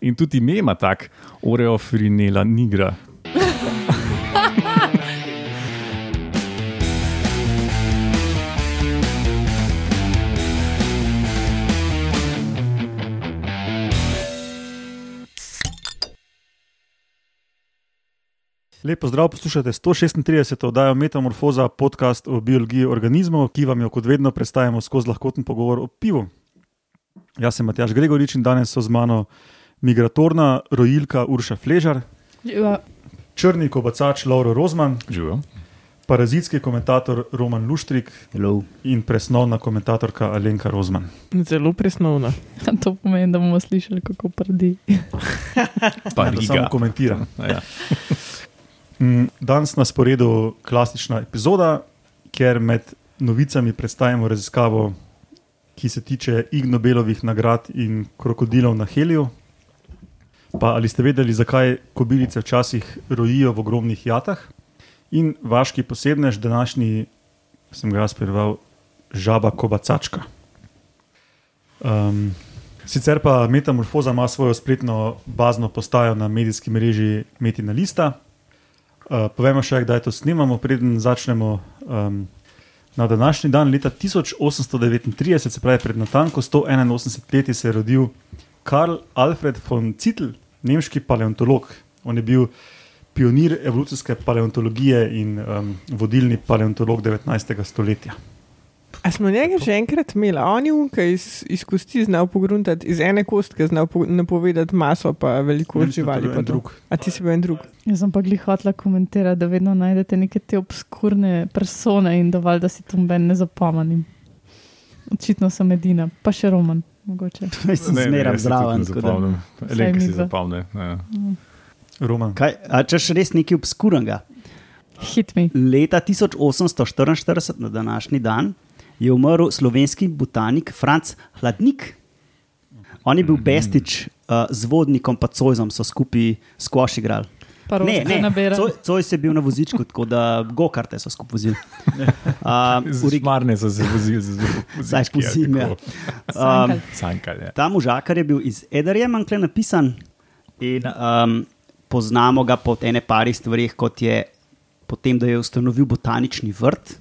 In tudi ime ima tak, Oreofrinela nigra. Lepo zdrav, poslušate 136. oddajo Metamorfoza, podcast o biologiji organizmov, ki vam jo kot vedno predstavljamo skozi lahkoten pogovor o pivu. Jaz sem Matjaš Gregorič in danes so z mano migratorna rojilka Urša Fležar, Ja, črni kobacač Lauro Rozman, Živijo. parazitski komentator Roman Luštrik Hello. in presnovna komentatorka Alenka Rozman. Zelo presnovna. to pomeni, da bomo slišali, kako prdi. Pa Da samo komentiram. Ja. Mm, Danes na sporedu klasična epizoda, kjer med novicami predstavimo raziskavo, ki se tiče Ig Nobelovih nagrad in krokodilov na Heliju. Pa ali ste vedeli, zakaj kobilice včasih rojijo v ogromnih jatah? In vaški posebnež, današnji, sem ga jaz preval, žaba kobacačka. Um, sicer pa Metamorfoza ima svojo spletno bazno postajo na medijski mreži Metina Lista. Uh, povemo še, kdaj to snimamo, preden začnemo. Um, na današnji dan, leta 1839, se pravi pred natanko 181 leti, se je rodil Karl Alfred von Zittel, nemški paleontolog. On je bil pionir evolucijske paleontologije in um, vodilni paleontolog 19. stoletja. A smo njega že enkrat imeli, on je unka iz, iz kosti znal pogruntati, iz ene kostke znal po, napovedati maso, pa velikost živali. pa to. drug. A ti si bil en drug. Jaz sem pa glih hotla komentirati, da vedno najdete neke te obskurne persone in dovolj, da si tu ben ne zapomnim. Očitno sem edina, pa še roman. Mogoče. Sem zmeraj zraven. tako da- Zapomnim. Elenka si midva. zapomne. Ja. Roman. Kaj, a češ res nekaj obskurnega? Hit me. Leta 1844, na današnji dan, je umrl slovenski botanik Franz Hladnik. On je bil bestič uh, z vodnikom, pa Cojzom so skupaj skvoš igrali. Ne, ne, nabira. Coj- Cojz je bil na vozičku, tako da gokarte so skupaj vozili. Uh, Z Šmarne so se vozili, z Zdaj po zimi, ja. Sankal. Sankal, ja. Ta možakar je bil iz Ederja, manjkle napisan. In, um, poznamo ga po ene parih stvarih, kot je potem, da je ustanovil botanični vrt.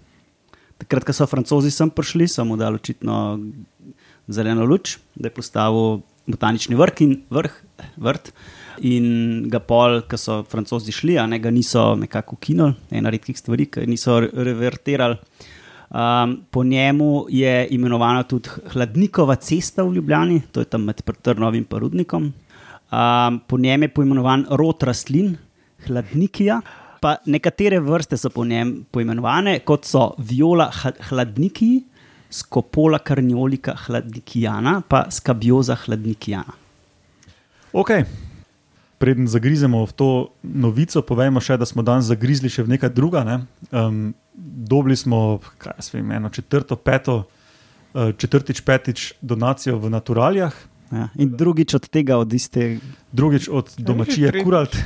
Takrat, ko so francozi sem prišli, so mu dali očitno zeleno luč, da je postavil botanični vrh in vrh, vrt. In ga pol, ko so francozi šli, a ne ga niso nekako ukinili, ena redkih stvari, ki niso re- revertirali. Um, po njemu je imenovana tudi Hladnikova cesta v Ljubljani, to je tam med Trnovim in Rudnikom. Um, po njem je poimenovan rod rastlin, hladnikija. Pa nekatere vrste so po njem poimenovane, kot so viola hladniki, skopola karniolika hladnikijana, pa skabioza hladnikijana. Ok. Preden zagrizemo v to novico, povemo še, da smo danes zagrizli še v nekaj druga. Ne? Um, dobili smo, kaj jaz vem, eno četrto, peto, uh, četrtič, petič donacijo v naturalijah, Ja. In drugič od tega, od iste, drugič od domačije. Kuralt.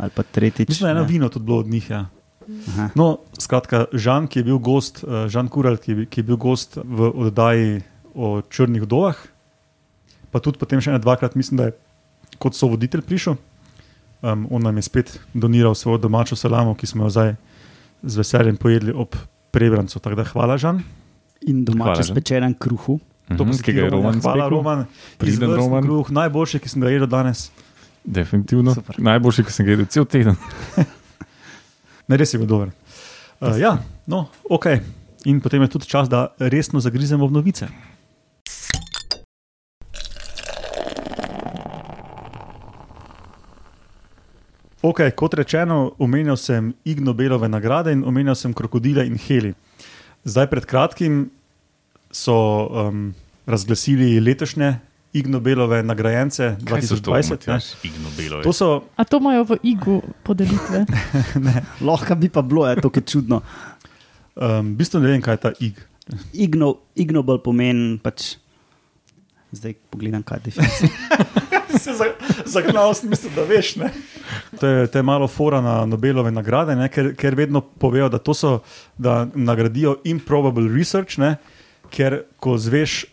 ali pa tretjič. Mislim, da je eno ja. vino tudi bilo od njih. Ja. Aha. No, skratka, Žan, ki je bil gost, uh, Žan Kuralt, ki, ki je bil gost v oddaji o črnih dovah, pa tudi potem še ene dvakrat, mislim, da je kot so voditelj prišel. Um, on nam je spet doniral svojo domačo salamo, ki smo jo zdaj z veseljem pojedli ob prebrancu. Tako da hvala, Žan. In Hvala, domače že. spečen kruhu. To pa Mhm, si ki ga je Roman, Hvala, spekel. Roman. Priden Roman. Kruh, najboljši, ki sem ga jedel danes. Definitivno. Super. Najboljši, ki sem ga jedel cel teden. Ne, res je bil dober. Uh, ja, no, ok. In potem je tudi čas, da resno zagrizemo v novice. Ok, kot rečeno, omenjal sem Ig Nobelove nagrade in omenjal sem krokodile in heli. Zdaj, pred kratkim so um, razglasili letošnje Ig Nobelove nagrajence 2020. ne. Ignobelo To so A to imajo v igu podelitve? Lahko bi pa bilo, je to je čudno. Um, v bistvu ne vem, kaj je ta ig. Igno, ignoble pomeni pač. Zdaj pogledam, kaj je definicija. Se zagnal sem, mislim, da veš. Ne? To je, to je malo fora na Nobelove nagrade, ne? ker, ker vedno povejo, da to so, da nagradijo improbable research, ne? ker ko zveš,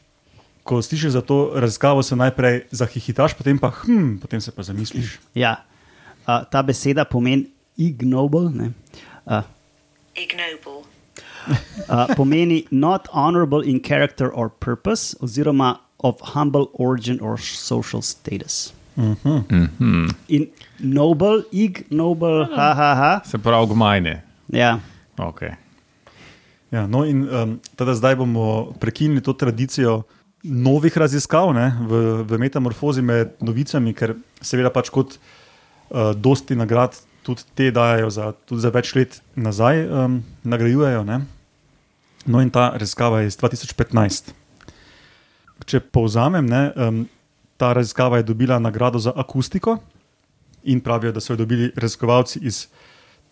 ko slišiš za to raziskavo, se najprej zahihitaš, potem pa hm, potem se pa zamisliš. Ja. Uh, ta beseda pomeni ignoble. ne. Uh, ignoble, uh, pomeni not honorable in character or purpose, oziroma of humble origin or social status. Mhm. In noble, ignoble, ha, ha, ha. Se pravi, gmajne. Ja. Okay. Ja, no in um, teda zdaj bomo prekinili to tradicijo novih raziskav ne, v, v metamorfozi med novicami, ker seveda pač kot uh, dosti nagrad tudi te dajo za, tudi za več let nazaj, um, nagrajujejo. Ne. No in ta raziskava je iz 2015. Če povzamem, ne, um, ta raziskava je dobila nagrado za akustiko in pravijo, da so jo dobili raziskovalci iz,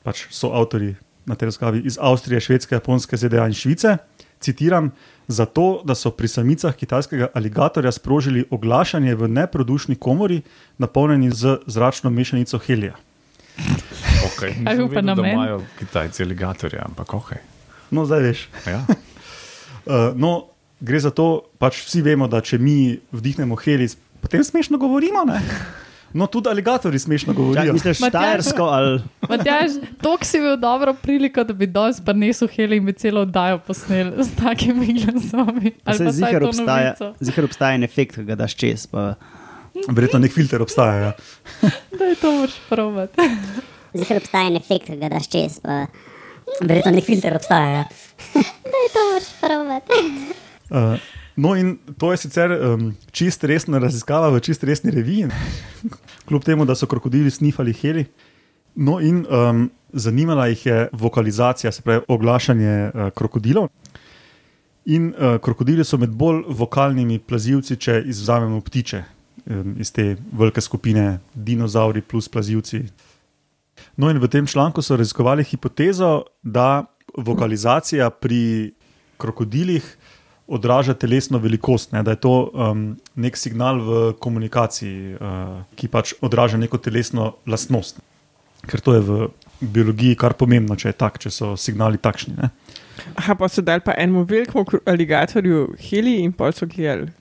pač so avtori na tej raziskavi iz Avstrije, Švedske, Japonske, ZDA in Švice. Citiram: Zato, da so pri samicah kitajskega aligatorja sprožili oglašanje v neprodušni komori, napolnjeni z zračno mešanico helija. Okay. Je bil pa da namen? imajo Kitajci aligatorja, ampak ok. No, zdaj veš. Ja. Uh, no, gre za to, pač vsi vemo, da če mi vdihnemo helij, potem smešno govorimo. Ne? No, tudi aligatori smešno govorijo. misliš Matjaž. štajersko ali Matjaž, tok si bil dobro priliko, da bi danes prinesel heli in bi celo oddajo posnel s takimi glasovi. Pa pa zihar to obstaja, novico. zihar obstaja en efekt, ki ga daš čez. Pa, Verjetno nek filter obstaja. Ja. Da je to moraš probati. Zihar obstaja en efekt, ki ga daš čez, pa verjetno nek filter obstaja. da je to moraš probati. Uh, no, in to je sicer um, čist resna raziskava v čist resni reviji, kljub temu, da so krokodili snifali heli. No, in um, zanimala jih je vokalizacija, se pravi oglašanje uh, krokodilov. In uh, krokodili so med bolj vokalnimi plazilci, če izvzamemo ptiče um, iz te velike skupine dinozauri plus plazilci. No, in v tem članku so raziskovali hipotezo, da vokalizacija pri krokodilih odraža telesno velikost, ne, da je to um, nek signal v komunikaciji, uh, ki pač odraža neko telesno lastnost. Ker to je v biologiji kar pomembno, če je tak, če so signali takšni. Ne. Aha, pa so dali pa enemu velikemu aligatorju heli in pol so gledali.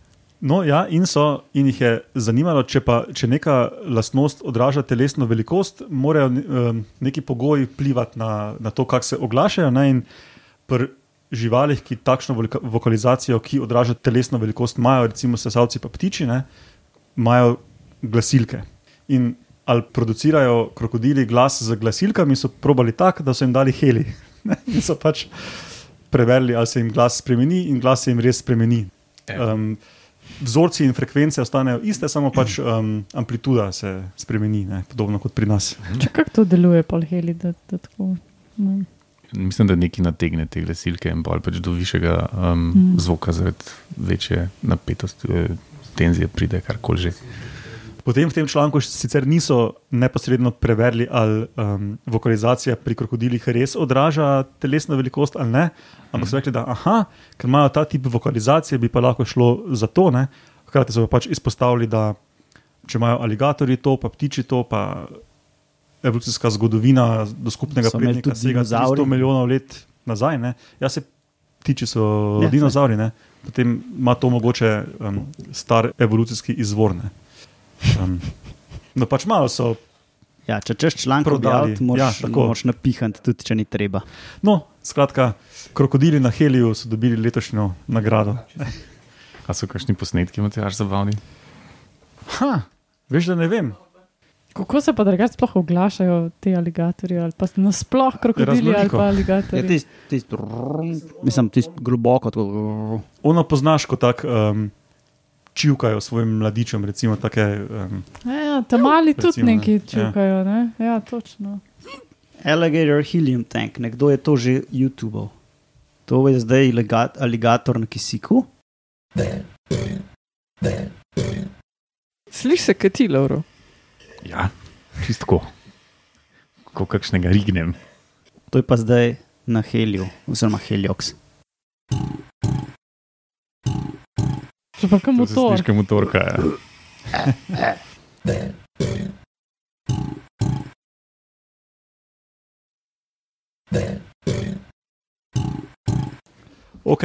No, ja, in, so, in jih je zanimalo, če, pa, če neka lastnost odraža telesno velikost, morajo um, neki pogoji vplivati na, na to, kako se oglašajo. Ne, in pri živalih, ki takšno vokalizacijo, ki odraža telesno velikost, imajo, recimo sesalci pa ptiči, ne, imajo glasilke. In ali producirajo krokodili glas z glasilkami, so probali tako, da so jim dali heli. ne, In so pač preverili, ali se jim glas spremeni, in glas se jim res spremeni. Um, vzorci in frekvence ostanejo iste, samo pač um, amplituda se spremeni, ne, podobno kot pri nas. Če kako to deluje, pol heli, da, da tako. No. Mislim, da neki nategne te glasilke in bolj pač do višjega um, Mm. mm. zvoka, zaradi večje napetosti, eh, tenzije pride, karkoli že. Potem v tem članku sicer niso neposredno preverili, ali um, vokalizacija pri krokodilih res odraža telesno velikost ali ne, ampak so rekli, da aha, ker imajo ta tip vokalizacije, bi pa lahko šlo za to. Ne? Hkrati so pa pač izpostavili, da če imajo aligatorji to, pa ptiči to, pa evolucijska zgodovina do skupnega imeli prednika tudi sega dinozavri? 300 milijonov let nazaj. Ne? Ja, se ptiči so Ja, dinozauri, ne? potem ima to mogoče um, star evolucijski izvor. Ne? Um, no, pač malo so. ja, če češ članek Prodali. prodati, moraš, Ja, moraš napihati, tudi če ni treba. No, skratka, krokodili na Heliju so dobili letošnjo nagrado. A so kakšni posnetki, až zabavni? Ha, veš, da ne vem. Kako se pa drugače sploh oglašajo ti aligatorji ali pa nasploh krokodili ali pa Ja, aligatorji? tist, tist, mislim, tist globoko. Tako, Ono poznaš kot tak. Um, Čivkajo svojim mladičem, recimo, take, um, Ja, tam mali tudi Recimo, ne. neki čukajo, ne? Ja, točno. Alligator helium tank, nekdo je to že YouTube. To je zdaj aligator na kisiku. Slišiš se, kaj ti, Lauro? Ja, čistko. Ko kakšnega rignem. To je pa zdaj na heliju, oziroma helioks. Že pa kam To se motor. sliška motorka. Ja. ok.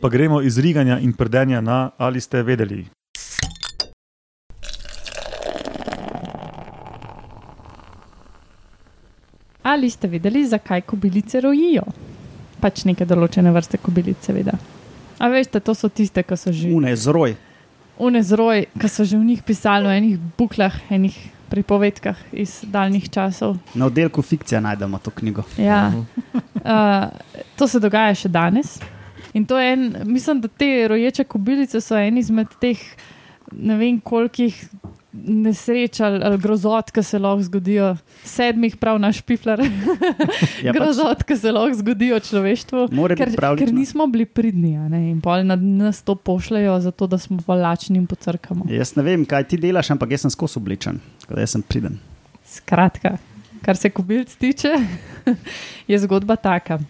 pa gremo iz riganja in prdenja na ali ste vedeli. Ali ste vedeli, zakaj kobilice rojijo? Pač neke določene vrste kobilic, seveda. A veste, to so tiste, ki so že Une zroj. unezroj, ki so že v njih pisali o enih buklah, enih pripovedkah iz daljnih časov. Na oddelku fikcija najdemo to knjigo. Ja. Uh, to se dogaja še danes. In to je en, mislim, da te roječe kobilice so en izmed teh ne vem kolikih nesreč ali, ali grozot, ki se lahko zgodijo, sedmih, prav naš piflar, Ja, pač, grozot, ki se lahko zgodijo človeštvu. Ker, ker nismo bili pridni, ne, in pol na nas to pošljajo, zato da smo pa lačni in pocrkamo. jaz ne vem, kaj ti delaš, ampak jaz sem skozi oblečen, tako da jaz sem priden. Skratka, kar se kobilic tiče, je zgodba taka.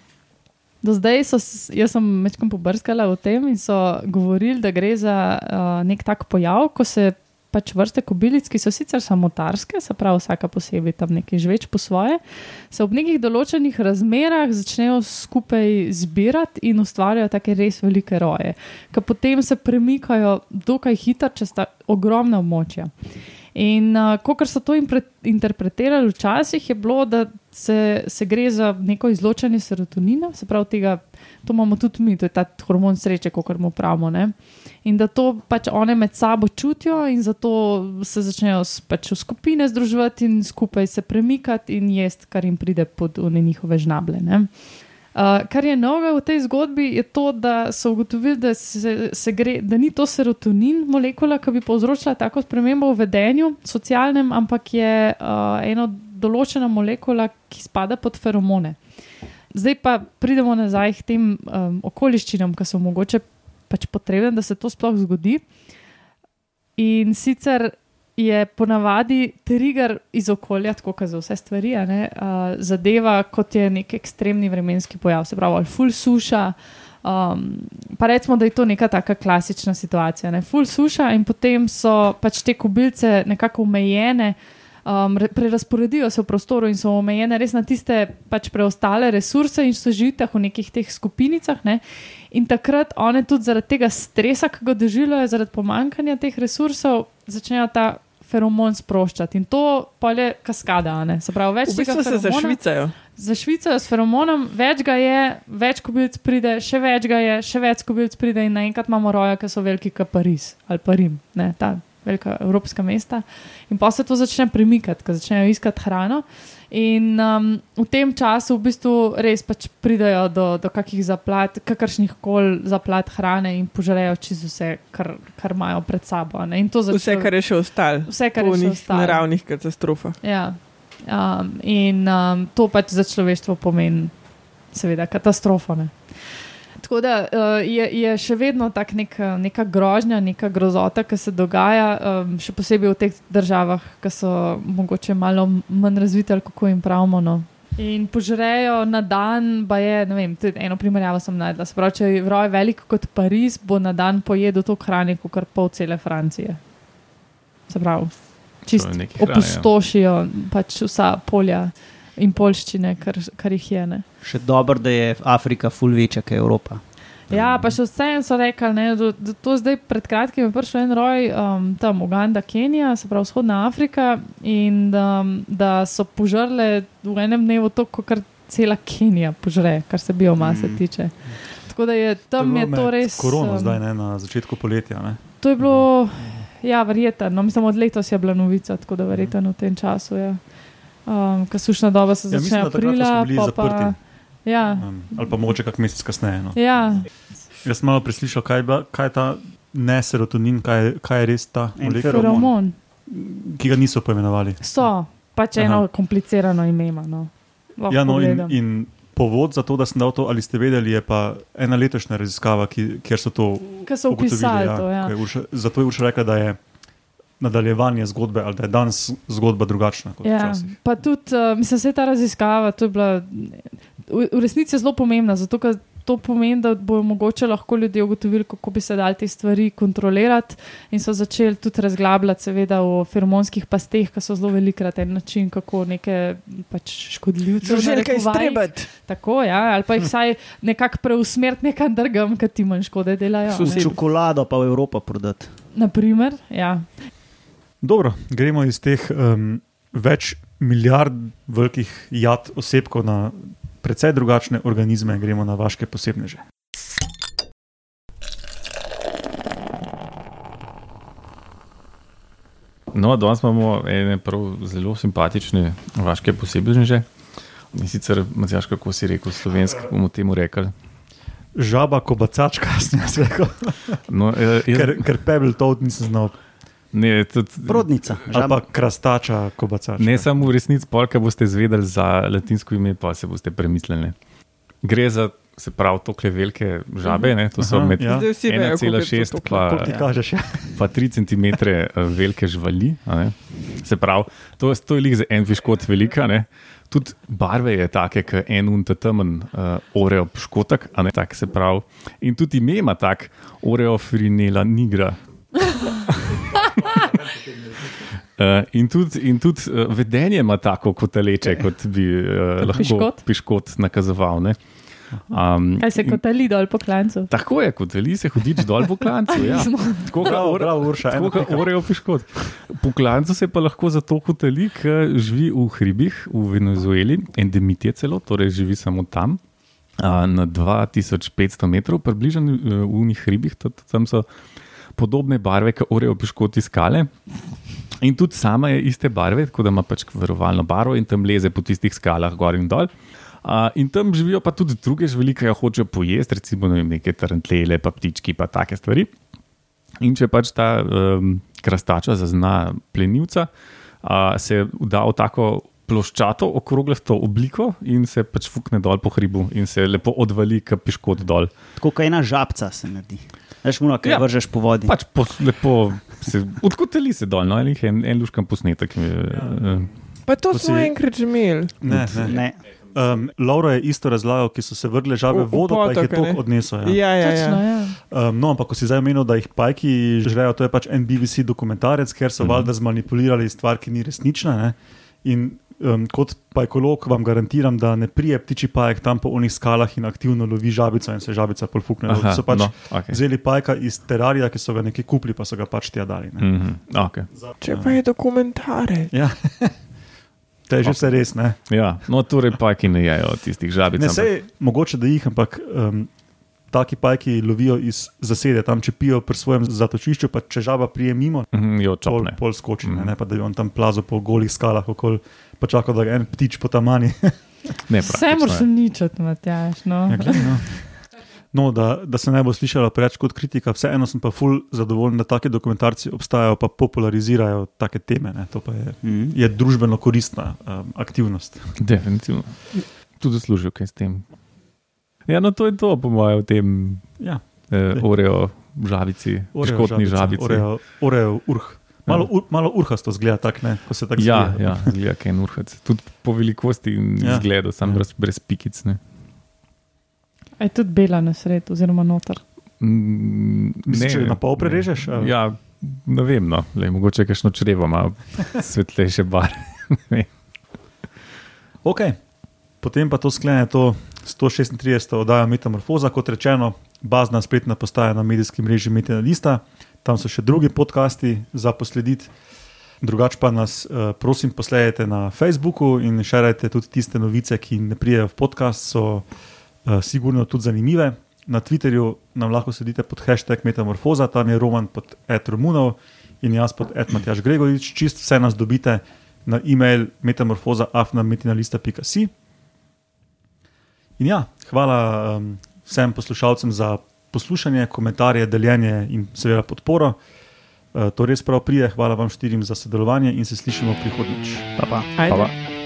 Do zdaj so, jaz sem večkrat pobrskala o tem in so govorili, da gre za uh, nek tak pojav, ko se pač vrste kobilic, ki so sicer samotarske, se pravi vsaka posebej tam nekaj žveč po svoje, se ob nekih določenih razmerah začnejo skupaj zbirati in ustvarjajo take res velike roje, ki potem se premikajo dokaj hitro čez ta ogromna območja. In uh, kot so to interpretirali včasih, je bilo, da se, se gre za neko izločanje serotonina, se pravi, tega, to imamo tudi mi, to je ta hormon sreče, kot mu pravimo. Ne? In da to pač one med sabo čutijo, in zato se začnejo pač v skupine združevati in skupaj se premikati in jesti, kar jim pride pod njihove žnable. Ne? Uh, kar je novo v tej zgodbi, je to, da so ugotovili, da, se, se gre, da ni to serotonin, molekula, ki bi povzročila tako spremembo v vedenju, socialnem, ampak je uh, ena določena molekula, ki spada pod feromone. Zdaj pa pridemo nazaj k tem um, okoliščinam, ki so mogoče pač potrebne, da se to sploh zgodi. In sicer je ponavadi trigger iz okolja, tako kot za vse stvari, ne, uh, zadeva kot je nek ekstremni vremenski pojav, se pravi, ali ful suša. Um, pa recimo, da je to neka taka klasična situacija. Ne? Ful suša in potem so pač te kobilce nekako omejene, um, re- prerasporedijo se v prostoru in so omejene res na tiste pač preostale resurse in so živite v nekih teh skupinicah. Ne? In takrat one tudi zaradi tega stresa, ki ga doživljajo, zaradi pomankanja teh resursov, začnejo ta feromon sproščati. In to pol je kaskada, ne? se pravi, več V bistvu se zašvicajo. zašvicajo s feromonom, več ga je, več kobilic pride, še več ga je, še več kobilic pride in naenkrat imamo roja, ki so veliki kot Pariz ali pa Rim, ne, ta velika evropska mesta. In pa se to začne premikati, ker začnejo iskati hrano. In um, v tem času v bistvu res pač pridejo do, do kakih zaplat, kakršnih koli zaplat hrane in požrejo čisto vse, kar, kar imajo pred sabo. a ne. In to za Vse, kar je še ostalo. vse, kar je še ostalo. naravnih katastrofah. Ja. Um, in um, to pač za človeštvo pomeni, seveda, katastrofo. Ne? Tako da uh, je, je še vedno tak nek, neka grožnja, neka grozota, ki se dogaja, um, še posebej v teh državah, ki so mogoče malo manj razvite, kako jim pravimo. No. In požrejo na dan, pa je, ne vem, eno primerjavo sem najdla. Se pravi, če je roj velik kot Pariz, bo na dan pojedel to hrane, kot kar pol cele Francije. Se pravi, čist To je nekaj hrane, ja. opustošijo pač vsa polja in polščine, kar, kar jih je. Ne. Še dobro, da je Afrika ful večja kot Evropa. Ja, pa še vseeno so rekli, ne, da, da to zdaj pred kratkim je prišel en roj, um, tam Uganda, Kenija, se pravi vzhodna Afrika, in um, da so požrle v enem dnevu to, kar cela Kenija požre, kar se biomase Mm. mm. tiče. Tako da je tam je, bilo to res. Korono um, zdaj ne, na začetku poletja. Ne? To je bilo, ja, verjetno. No, mislim, od letos je bila novica, tako da verjetno v tem času je. Um, Ker sušna doba se Ja, začne mislim, da takrat, ko aprila, pa, zaprti. Ja, Um, ali pa mogoče kak mesec kasneje. No. ja, Jaz sem malo preslišal, kaj bila- kaj je ta ne serotonin, kaj je, kaj je res ta molekula, feromon. ki ga niso poimenovali. So, pač Aha. eno komplicirano ime. No. Lahko Ja, no, in, in povod za to, da sem dal to, ali ste vedeli, je pa ena letošnja raziskava, ki, kjer so to Ker so upisali to. Ja. je Urša, zato je Urša rekla, da je nadaljevanje zgodbe ali da je danes zgodba drugačna kot Ja, včasih. pa tudi, uh, mislim, da je ta raziskava, to je bila v, v resnici zelo pomembna, zato ker to pomeni, da bojo mogoče lahko ljudje ugotovili, kako bi se dal te stvari kontrolirati, in so začeli tudi razglabljati, seveda, o feromonskih pasteh, ki so zelo velikrat en način, kako neke pač škodljivce. iztrebati. Tako, ja, ali pa jih vsaj nekako preusmeriti nekam drugam, ki ti manj škode delajo. ne. Čokolado pa v Evropo prodati. Naprimer, ja. Dobro, gremo iz teh um, več milijard velikih jad osebkov na precej drugačne organizme, gremo na vaše posebneže. No, danes imamo ene prav zelo simpatične vaške posebneže. In sicer, Matjaš, kako si rekel, slovenski bomo temu rekli. Žaba, kobacačka, sem jaz rekel. No, eh, jaz, Ker, ker pebel to nisem znal. Ne, tudi, Prodnica. Žaba. krastača, kobacačka. ne samo v resnici, polka boste izvedeli za latinsko ime, pa se boste premislili. Gre za, se pravi, tokle velike žabe, ne, to so Aha, med ja. Zdaj vsi vejo, koliko je to 1,6 tokrat. pa, Koliko ti kažeš? Ja? pa 3 cm velike živali. a ne. Se pravi, to, to je lik za en piškot velika. Ne. Tudi barve je take, kot en unta temen, uh, oreo piškotek, a ne tak se pravi. In tudi ime ima tak, oreo frinela nigra. Uh, in tudi, in tudi uh, vedenje ima tako kot leče, kot bi uh, lahko piškot? piškot nakazoval. ne. Um, Kaj se in- kot ali dol po klancu. Tako je, kot veli se hodič dol po klancu. Ja. Tako kot tako kot pika. Oreo piškot. Po klancu se pa lahko zato hoteli, ker živi v hribih v Venezueli, endemit je celo, torej živi samo tam. a, Na 2500 metrov, približno eh, v njih hribih, tam so podobne barve, kot Oreo piškoti skale. In tudi sama je iste barve, tako da ima pač varovalno barvo in tam leze po tistih skalah gor in dol. Uh, in tam živijo pa tudi druge živali, ki jo hočejo pojesti, recimo ne vem, neke tarantlele, pa ptički, pa take stvari. In če pač ta um, krastača zazna plenilca, uh, se da v tako ploščato, okroglasto obliko in se pač fukne dol po hribu in se lepo odvali, kot piškot dol. Tako kot ena žabca se naredi. Veš, muno, kaj Ja. ja. vržeš po vodi. Pač po, lepo se odkoteli se dol, no, en, en, en luškan posnetek. Ja. Pa to To smo si- enkrat že imeli. Ne, ne. Ne. Um, Laura je isto razlagal, ki so se vrgli žabe V- v vodo, pa jih je potok, tok odnesel. Ja. Ja, ja, Točno, ja. ja. Um, no, ampak ko si zdaj omenil, da jih pajki žrejo, to je pač en BBC dokumentarec, ker so Mhm. valjda zmanipulirali stvar, ki ni resnična. Ne? In um, kot pajkolog vam garantiram, da ne prije ptiči pajek tam po onih skalah in aktivno lovi žabico in se žabica polfukne. Aha, So pač no, okej. Vzeli pajka iz terarija, ki so ga nekje kupili, pa so ga pač tja dali. Ne? Mhm, okay. Če pa je dokumentarec. Ja. To je že vse res. Ne, ja, no, torej pajki ne jejo tistih žabic. ne ampak- sej, mogoče da jih, ampak um, taki pajki lovijo iz zasede, tam če pijo pri svojem zatočišču, pa če žaba prije mimo, Mhm, Jo, pol, čopne. pol skoči, Mhm. ne, ne pa da bi on tam plazil po golih skalah, okol, pa čakal, da ga en ptič potamani. Ne, Vse moraš uničiti, Matjaš. No. Ja, glej, no. No, da, da se ne bo slišalo preveč kot kritika, vseeno sem pa ful zadovoljen, da take dokumentarci obstajajo, pa popularizirajo take teme. Ne. To pa je, Mhm. je družbeno koristna um, aktivnost. Definitivno. Tudi zaslužijo kaj s tem. Ja, no, to je to, po mojem, v tem Ja, eh, oreo žabici, škotni žabici. Oreo, oreo urh. Malo, ur, malo urhasto zgleda, tak, ne, ko se tako Ja, zvija. ja, zgleda kaj en urhac. Tudi po velikosti in Ja. izgledu, sam Ja. brez, brez pikic. Ne. A Je tudi bela na sredo, oziroma noter. Mm, Misliš, če na pol prerežeš, ali? Ja, ne vem, no. Lej, mogoče kakšno črevo ima svetlejše bar. Ok, potem pa to sklene to 136. oddaja Metamorfoza, kot rečeno, bazna spletna postaja na medijskem mreži Metina Lista, tam so še drugi podcasti za poslediti. Drugač pa nas, eh, prosim, posledajte na Facebooku in širite tudi tiste novice, ki ne prijejo v podcast, so uh, sigurno tudi zanimive. Na Twitterju nam lahko sledite pod hashtag Metamorfoza, tam je Roman pod Ed Romunov in jaz pod Ed Matjaš Gregorič. Čist vse nas dobite na e-mail metamorfoza.afnametinalista.si. In ja, hvala um, vsem poslušalcem za poslušanje, komentarje, deljenje in seveda podporo. Uh, to res prav prije, hvala vam štirim za sodelovanje in se slišimo prihodnjič. Pa, pa. Ajde. Pa, pa.